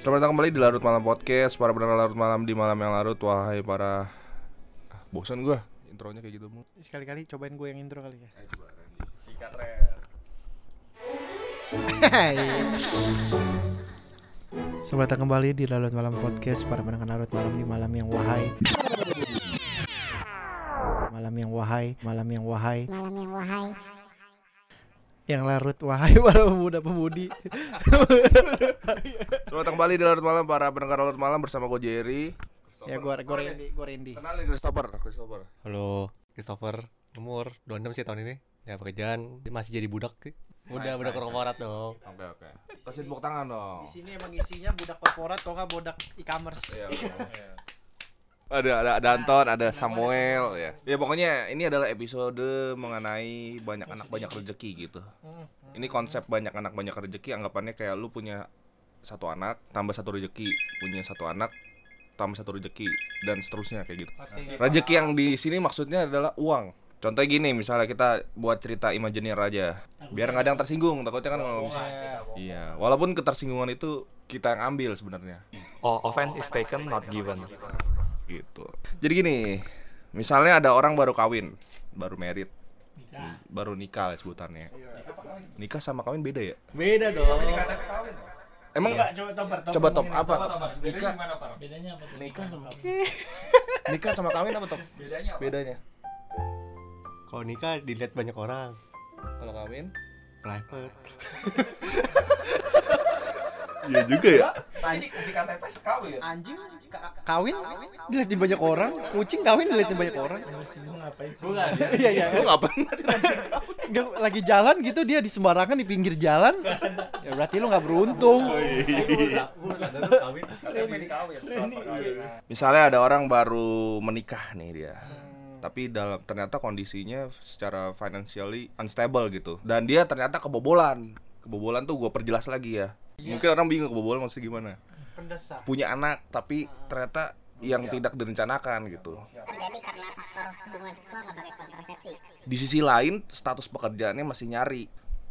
Selamat datang kembali di Larut Malam Podcast. Para pendengar Larut Malam di malam yang larut Wahai para ah, Bosan gua intronya kayak gitu Sekali-kali cobain gue yang intro kali ya. Sikat rel Selamat datang kembali di Larut Malam Podcast para pendengar Larut Malam di malam yang wahai. Malam yang wahai, malam yang wahai, malam yang wahai yang larut wahai para pemuda-pemudi. Selamat datang kembali di Larut Malam Para pendengar Larut Malam bersama gue Jerry ya gue gue Randy, gue Randy. Kenalin Christopher Christopher Halo, Christopher. Umur 26 sih tahun ini. Ya pekerjaan masih jadi budak sih. Udah Nice, budak nice, korporat dong. Oke oke Kasih tepuk tangan dong Di sini emang isinya budak korporat kok nggak budak e-commerce. Iya. ada ada ada Anton, ada Samuel ya. Ya pokoknya ini adalah episode mengenai banyak anak banyak rezeki gitu. Ini konsep banyak anak banyak rezeki anggapannya kayak lu punya satu anak tambah satu rezeki, punya satu anak tambah satu rezeki dan seterusnya kayak gitu. Rezeki yang di sini maksudnya adalah uang. Contohnya gini, misalnya kita buat cerita imajiner aja, biar nggak ada yang tersinggung. Takutnya kan kalau misalnya, iya. Walaupun ketersinggungan itu kita yang ambil sebenarnya Oh, offense is taken not given. Gitu. Jadi gini, misalnya ada orang baru kawin, baru merit, baru nikah lah sebutannya. Nikah sama kawin beda ya? Beda dong. Emang coba top coba top apa? Nikah bedanya apa tuh? nikah sama nikah sama kawin apa top? bedanya apa? Bedanya. Kalau nikah dilihat banyak orang. Kalau kawin? Private. Iya juga ya. ini di KTP kawin Anjing ka- kawin dilihatin banyak orang, kucing kawin dilihatin banyak orang. lu ngapain sih Iya iya. Lu ngapain? Lagi jalan gitu dia di sembarangan di pinggir jalan. Ya berarti lu nggak beruntung. Di kawin Misalnya ada orang baru menikah nih dia. Tapi dalam ternyata kondisinya secara financially unstable gitu. Dan dia ternyata kebobolan. Kebobolan tuh gue perjelas lagi ya. Mungkin orang bingung kebobolan maksudnya gimana. Pendesak. Punya anak tapi ternyata yang tidak direncanakan gitu. terjadi karena faktor hubungan seksual pakai kontrasepsi Di sisi lain status pekerjaannya masih nyari.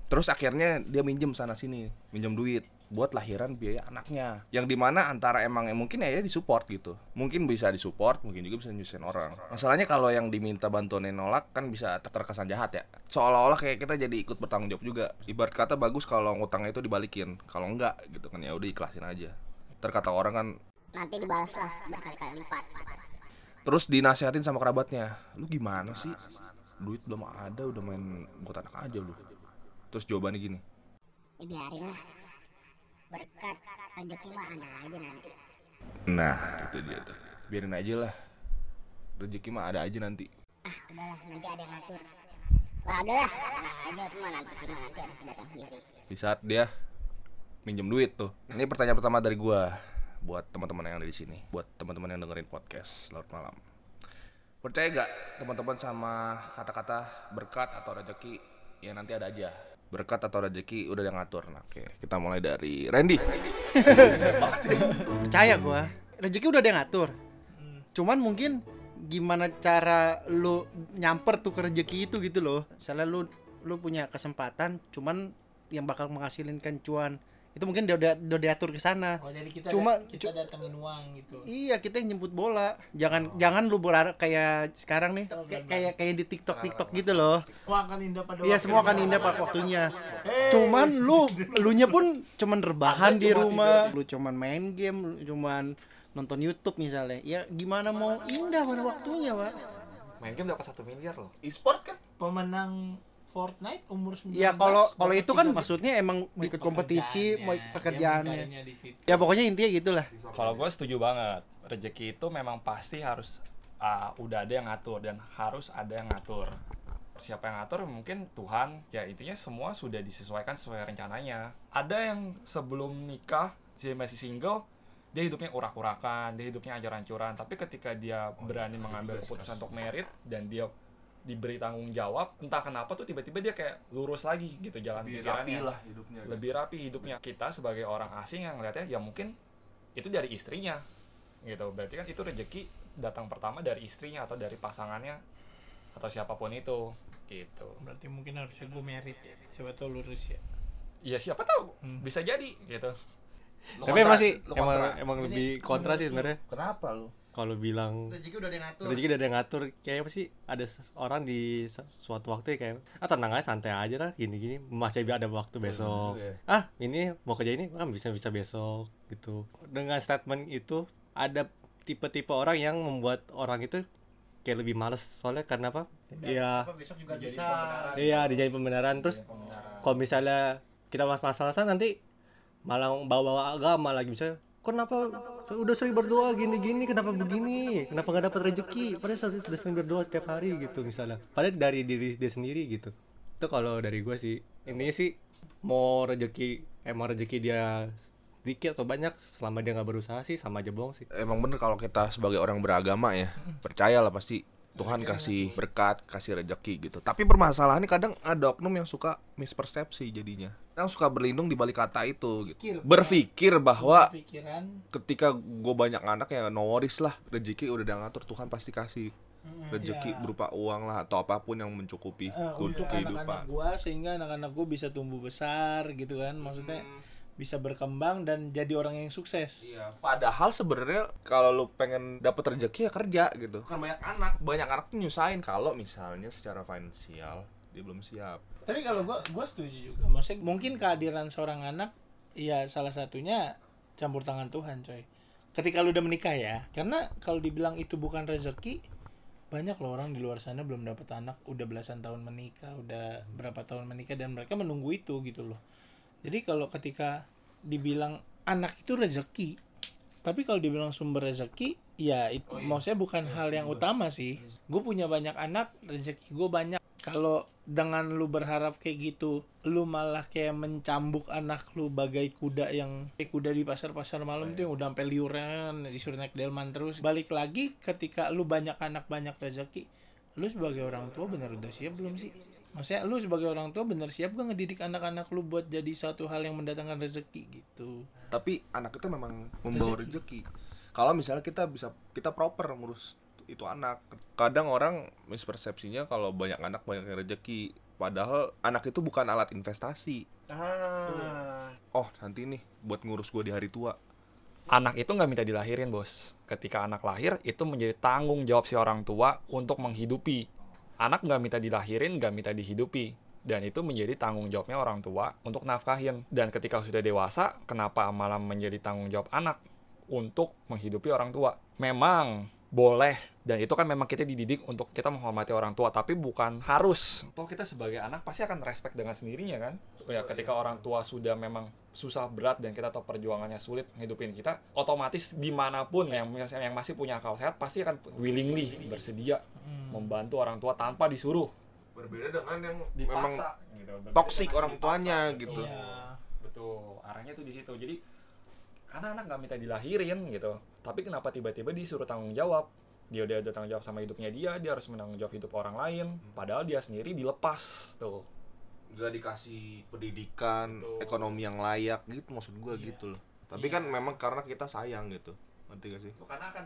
Terus akhirnya dia minjem sana sini, minjem duit buat lahiran biaya anaknya. Yang di mana antara emang mungkin ya disupport gitu. Mungkin bisa disupport, mungkin juga bisa nyusahin orang. Masalahnya kalau yang diminta bantuannya nolak kan bisa terkesan jahat ya. Seolah-olah kayak kita jadi ikut bertanggung jawab juga. Ibarat kata bagus kalau ngutangnya itu dibalikin. Kalau enggak gitu kan ya udah ikhlasin aja. Terkata orang kan nanti dibalaslah berkali-kali lipat Terus dinasehatin sama kerabatnya Lu gimana sih? Duit belum ada udah main buat anak aja lu Terus jawabannya gini ya biarin lah berkat rezeki mah ada aja nanti. Nah itu dia tuh. Biarin aja lah. Rezeki mah ada aja nanti. Ah udahlah nanti ada yang ngatur. Wah udahlah tenang aja cuma nanti cuma nanti harus datang sendiri. Di saat dia minjem duit tuh. Ini pertanyaan pertama dari gua Buat teman-teman yang ada di sini Buat teman-teman yang dengerin podcast Larut Malam. Percaya gak teman-teman sama kata-kata berkat atau rezeki Ya nanti ada aja Berkat atau rezeki udah yang ngatur Nah oke kita mulai dari Randy Percaya gua. Rezeki udah ada yang ngatur. Cuman mungkin gimana cara lu nyamper tuh ke rezeki itu gitu loh. Misalnya lu lu punya kesempatan cuman yang bakal menghasilkan cuan itu mungkin udah udah, udah diatur ke sana. oh jadi kita Cuma- da- kita datengin uang gitu Iya, kita yang jemput bola. Jangan jangan lu berharap kayak sekarang nih. Kayak kayak, di TikTok TikTok gitu loh. semua akan indah pada Iya, semua akan indah pada waktunya. Hey. Cuman lu lunya pun cuman rebahan di rumah, lu cuman main game, lu cuman nonton YouTube misalnya. Ya gimana mau indah pada waktunya, Pak? Main game dapat satu miliar loh. E-sport kan? pemenang Fortnite umur 19 Ya kalau kalau itu kan maksudnya emang ikut kompetisi, mau Pekerjaannya. Ya pokoknya intinya gitulah. Kalau gue setuju banget, rezeki itu memang pasti harus uh, udah ada yang ngatur dan harus ada yang ngatur. Siapa yang ngatur mungkin Tuhan, ya intinya semua sudah disesuaikan sesuai rencananya. Ada yang sebelum nikah, dia masih single, dia hidupnya urak-urakan, dia hidupnya ancur-ancuran. Tapi ketika dia berani mengambil keputusan untuk merit dan dia diberi tanggung jawab, entah kenapa tuh tiba-tiba dia kayak lurus lagi gitu jalan pikirannya hidupnya lebih rapi hidupnya kita sebagai orang asing yang ngeliatnya ya mungkin itu dari istrinya gitu berarti kan itu rezeki datang pertama dari istrinya atau dari pasangannya atau siapa pun itu gitu berarti mungkin harusnya gue merit ya siapa tahu lurus ya ya siapa tahu Hmm. bisa jadi gitu Lu Tapi kontra, masih emang kontra. emang lebih kontra sih sebenarnya. Kenapa lu? Kalau bilang rezeki udah ada yang ngatur. rezeki udah ada yang ngatur kayak apa sih ada orang di su- suatu waktu ya kayak ah tenang aja santai aja lah gini gini masih ada waktu besok. ya. ah ini mau kerja ini kan bisa bisa besok gitu. Dengan statement itu ada tipe-tipe orang yang membuat orang itu kayak lebih males. Soalnya karena apa? Iya. apa besok juga Jadi bisa. pembenaran. iya dijadiin pembenaran. Terus kalau misalnya kita mas masalah nanti malah bawa-bawa agama lagi. Misalnya kenapa udah sering berdoa gini-gini kenapa begini? Kenapa nggak dapat rezeki? Padahal sudah, sering berdoa setiap hari gitu misalnya. Padahal dari diri dia sendiri gitu. Itu kalau dari gue sih intinya sih mau rezeki emang rezeki dia sedikit atau banyak selama dia nggak berusaha sih sama aja bohong sih. Emang bener kalau kita sebagai orang beragama ya, percayalah pasti Tuhan kasih berkat, kasih rejeki gitu. Tapi permasalahannya kadang ada oknum yang suka mispersepsi jadinya. Yang suka berlindung di balik kata itu gitu. Pikir. Berpikir bahwa pikiran ketika gue banyak anak ya no worries lah rezeki udah dia ngatur Tuhan pasti kasih rezeki Iya. berupa uang lah atau apa pun yang mencukupi ke- untuk kehidupan anak-anak gua sehingga anak-anak gua bisa tumbuh besar gitu kan maksudnya bisa berkembang dan jadi orang yang sukses Iya. Padahal sebenarnya kalau lu pengen dapet rezeki ya kerja gitu. Kan banyak anak, banyak anak tuh nyusahin kalau misalnya secara finansial dia belum siap. tapi kalau gua gua setuju juga maksudnya mungkin kehadiran seorang anak ya salah satunya campur tangan Tuhan coy ketika lu udah menikah ya karena kalau dibilang itu bukan rezeki banyak loh orang di luar sana belum dapat anak udah belasan tahun menikah udah berapa tahun menikah dan mereka menunggu itu gitu loh jadi kalau ketika dibilang anak itu rezeki tapi kalau dibilang sumber rezeki ya itu maksudnya bukan hal yang utama sih. Gue punya banyak anak rezeki gue banyak. Kalau dengan lu berharap kayak gitu lu malah kayak mencambuk anak lu bagai kuda yang kayak kuda di pasar-pasar malam tuh yang udah sampai liuran disuruh naik delman terus. Balik lagi ketika lu banyak anak banyak rezeki lu sebagai orang tua bener udah siap belum sih maksudnya lu sebagai orang tua bener siap gak ngedidik anak-anak lu buat jadi satu hal yang mendatangkan rezeki gitu Tapi anak itu memang membawa rezeki. Kalau misalnya kita bisa kita proper ngurus itu anak. Kadang orang mispersepsinya kalau banyak anak banyak yang rezeki. Padahal anak itu bukan alat investasi. ah Oh nanti nih buat ngurus gue di hari tua. anak itu nggak minta dilahirin bos ketika anak lahir itu menjadi tanggung jawab si orang tua untuk menghidupi anak nggak minta dilahirin nggak minta dihidupi. Dan itu menjadi tanggung jawabnya orang tua untuk nafkahin. Dan ketika sudah dewasa kenapa malah menjadi tanggung jawab anak untuk menghidupi orang tua? Memang boleh. Dan itu kan memang kita dididik untuk kita menghormati orang tua. Tapi bukan harus. Toh kita sebagai anak pasti akan respect dengan sendirinya kan? Ya ketika orang tua sudah memang susah berat dan kita tahu perjuangannya sulit ngidupin kita otomatis di mana pun yang yang masih punya akal sehat pasti akan willingly bersedia membantu orang tua tanpa disuruh Berbeda dengan yang dipaksa gitu. Berbeda toksik orang dipaksa, tuanya gitu. gitu. Iya. betul arahnya tuh di situ jadi karena anak nggak minta dilahirin gitu tapi kenapa tiba-tiba disuruh tanggung jawab dia udah ada tanggung jawab sama hidupnya dia dia harus menanggung jawab hidup orang lain padahal dia sendiri dilepas tuh Gak dikasih pendidikan, Betul. ekonomi yang layak gitu maksud gue gitu loh. Tapi kan memang karena kita sayang gitu. Ngerti gak sih? karena kan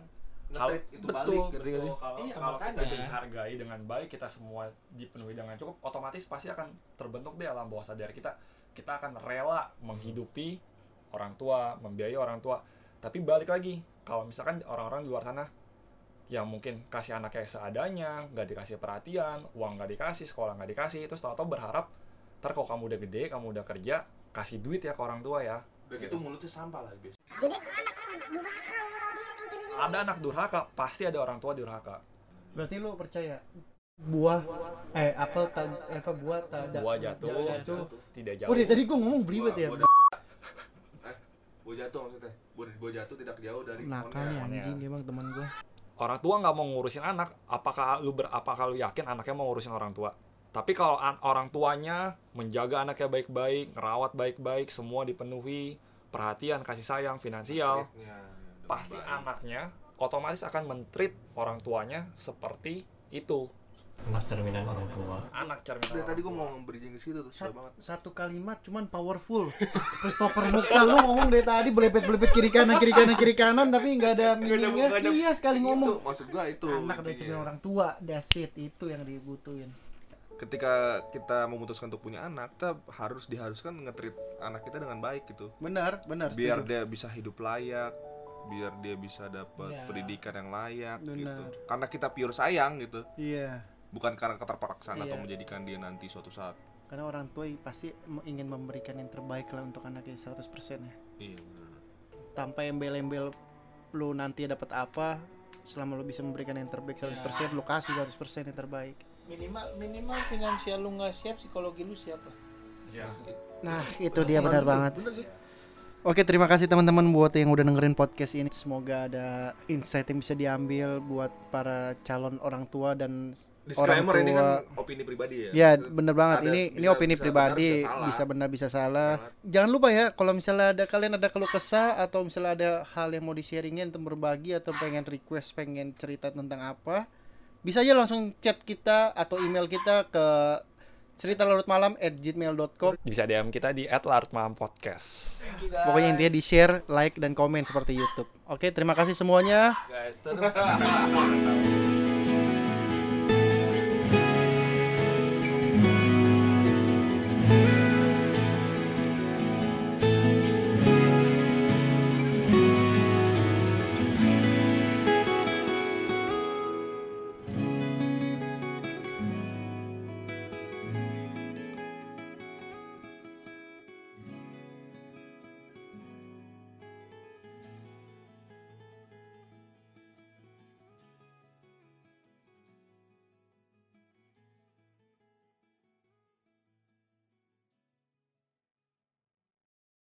Nge-treat itu betul, balik, betul. sih? Kalau, Iya, kalau kita dihargai dengan baik, kita semua dipenuhi dengan cukup, otomatis pasti akan terbentuk di alam bawah sadar kita. Kita akan rela menghidupi orang tua, membiayai orang tua. Tapi balik lagi, kalau misalkan orang-orang di luar sana yang mungkin kasih anaknya seadanya, nggak dikasih perhatian, uang nggak dikasih, sekolah nggak dikasih, terus tahu-tahu berharap, ntar kalau kamu udah gede, kamu udah kerja, kasih duit ya ke orang tua ya. Udah gitu mulutnya sampah lagi. Jadi anak durhaka orang dia gitu. Ada anak durhaka, pasti ada orang tua durhaka. berarti lu percaya buah eh apel tak eh, apa buah tak ada Buah jatuh, jatuh. tidak jauh. oh dari tadi gua ngomong belibet ya Buah- Eh, buah jatuh maksudnya. Buah, buah jatuh tidak jauh dari nakal pohonnya. anjing emang teman gua orang tua nggak mau ngurusin anak apakah lu ber apakah lu yakin anaknya mau ngurusin orang tua tapi kalau an- orang tuanya menjaga anaknya baik-baik ngerawat baik-baik semua dipenuhi perhatian kasih sayang finansial Ya, ya, pasti baik. anaknya otomatis akan mentreat orang tuanya seperti itu mas cerminan orang tua anak cerminan Dari tadi gue mau nge-bridging ke situ tuh, seru Sat- banget. satu kalimat cuman powerful Christopher Muka lu ngomong dari tadi belepet-belepet kiri kanan kiri kanan kiri kanan tapi nggak ada meaningnya iya sekali Itu, ngomong maksud gua itu. anak udah intinya. cermin orang tua that's it itu yang dibutuhin ketika kita memutuskan untuk punya anak kita harus diharuskan ngetrit anak kita dengan baik gitu benar benar biar setuju. dia bisa hidup layak biar dia bisa dapat Ya. pendidikan yang layak Benar. gitu karena kita pure sayang gitu iya bukan karena keterpaksaan atau Iya. menjadikan dia nanti suatu saat karena orang tua pasti ingin memberikan yang terbaik lah untuk anaknya 100% ya iya benar. tanpa embel-embel lu nanti dapat apa selama lu bisa memberikan yang terbaik 100% lu kasih 100% yang terbaik minimal minimal finansial lu nggak siap psikologi lu siap lah Ya. Nah, itu dia benar banget. Oke, terima kasih teman-teman buat yang udah dengerin podcast ini. Semoga ada insight yang bisa diambil buat para calon orang tua dan disclaimer orang ini tua. kan opini pribadi ya Ya, bener banget. Ada- ini ini bisa- opini bisa pribadi, benar, bisa benar bisa salah. Banget. Jangan lupa ya kalau misalnya ada kalian ada keluh kesah atau misalnya ada hal yang mau di-sharingin atau berbagi atau pengen request, pengen cerita tentang apa, bisa aja langsung chat kita atau email kita ke cerita larut malam at gmail.com Bisa DM kita di @larutmalampodcast. Pokoknya intinya di share, like, dan komen seperti YouTube. Oke, terima kasih semuanya. Guys,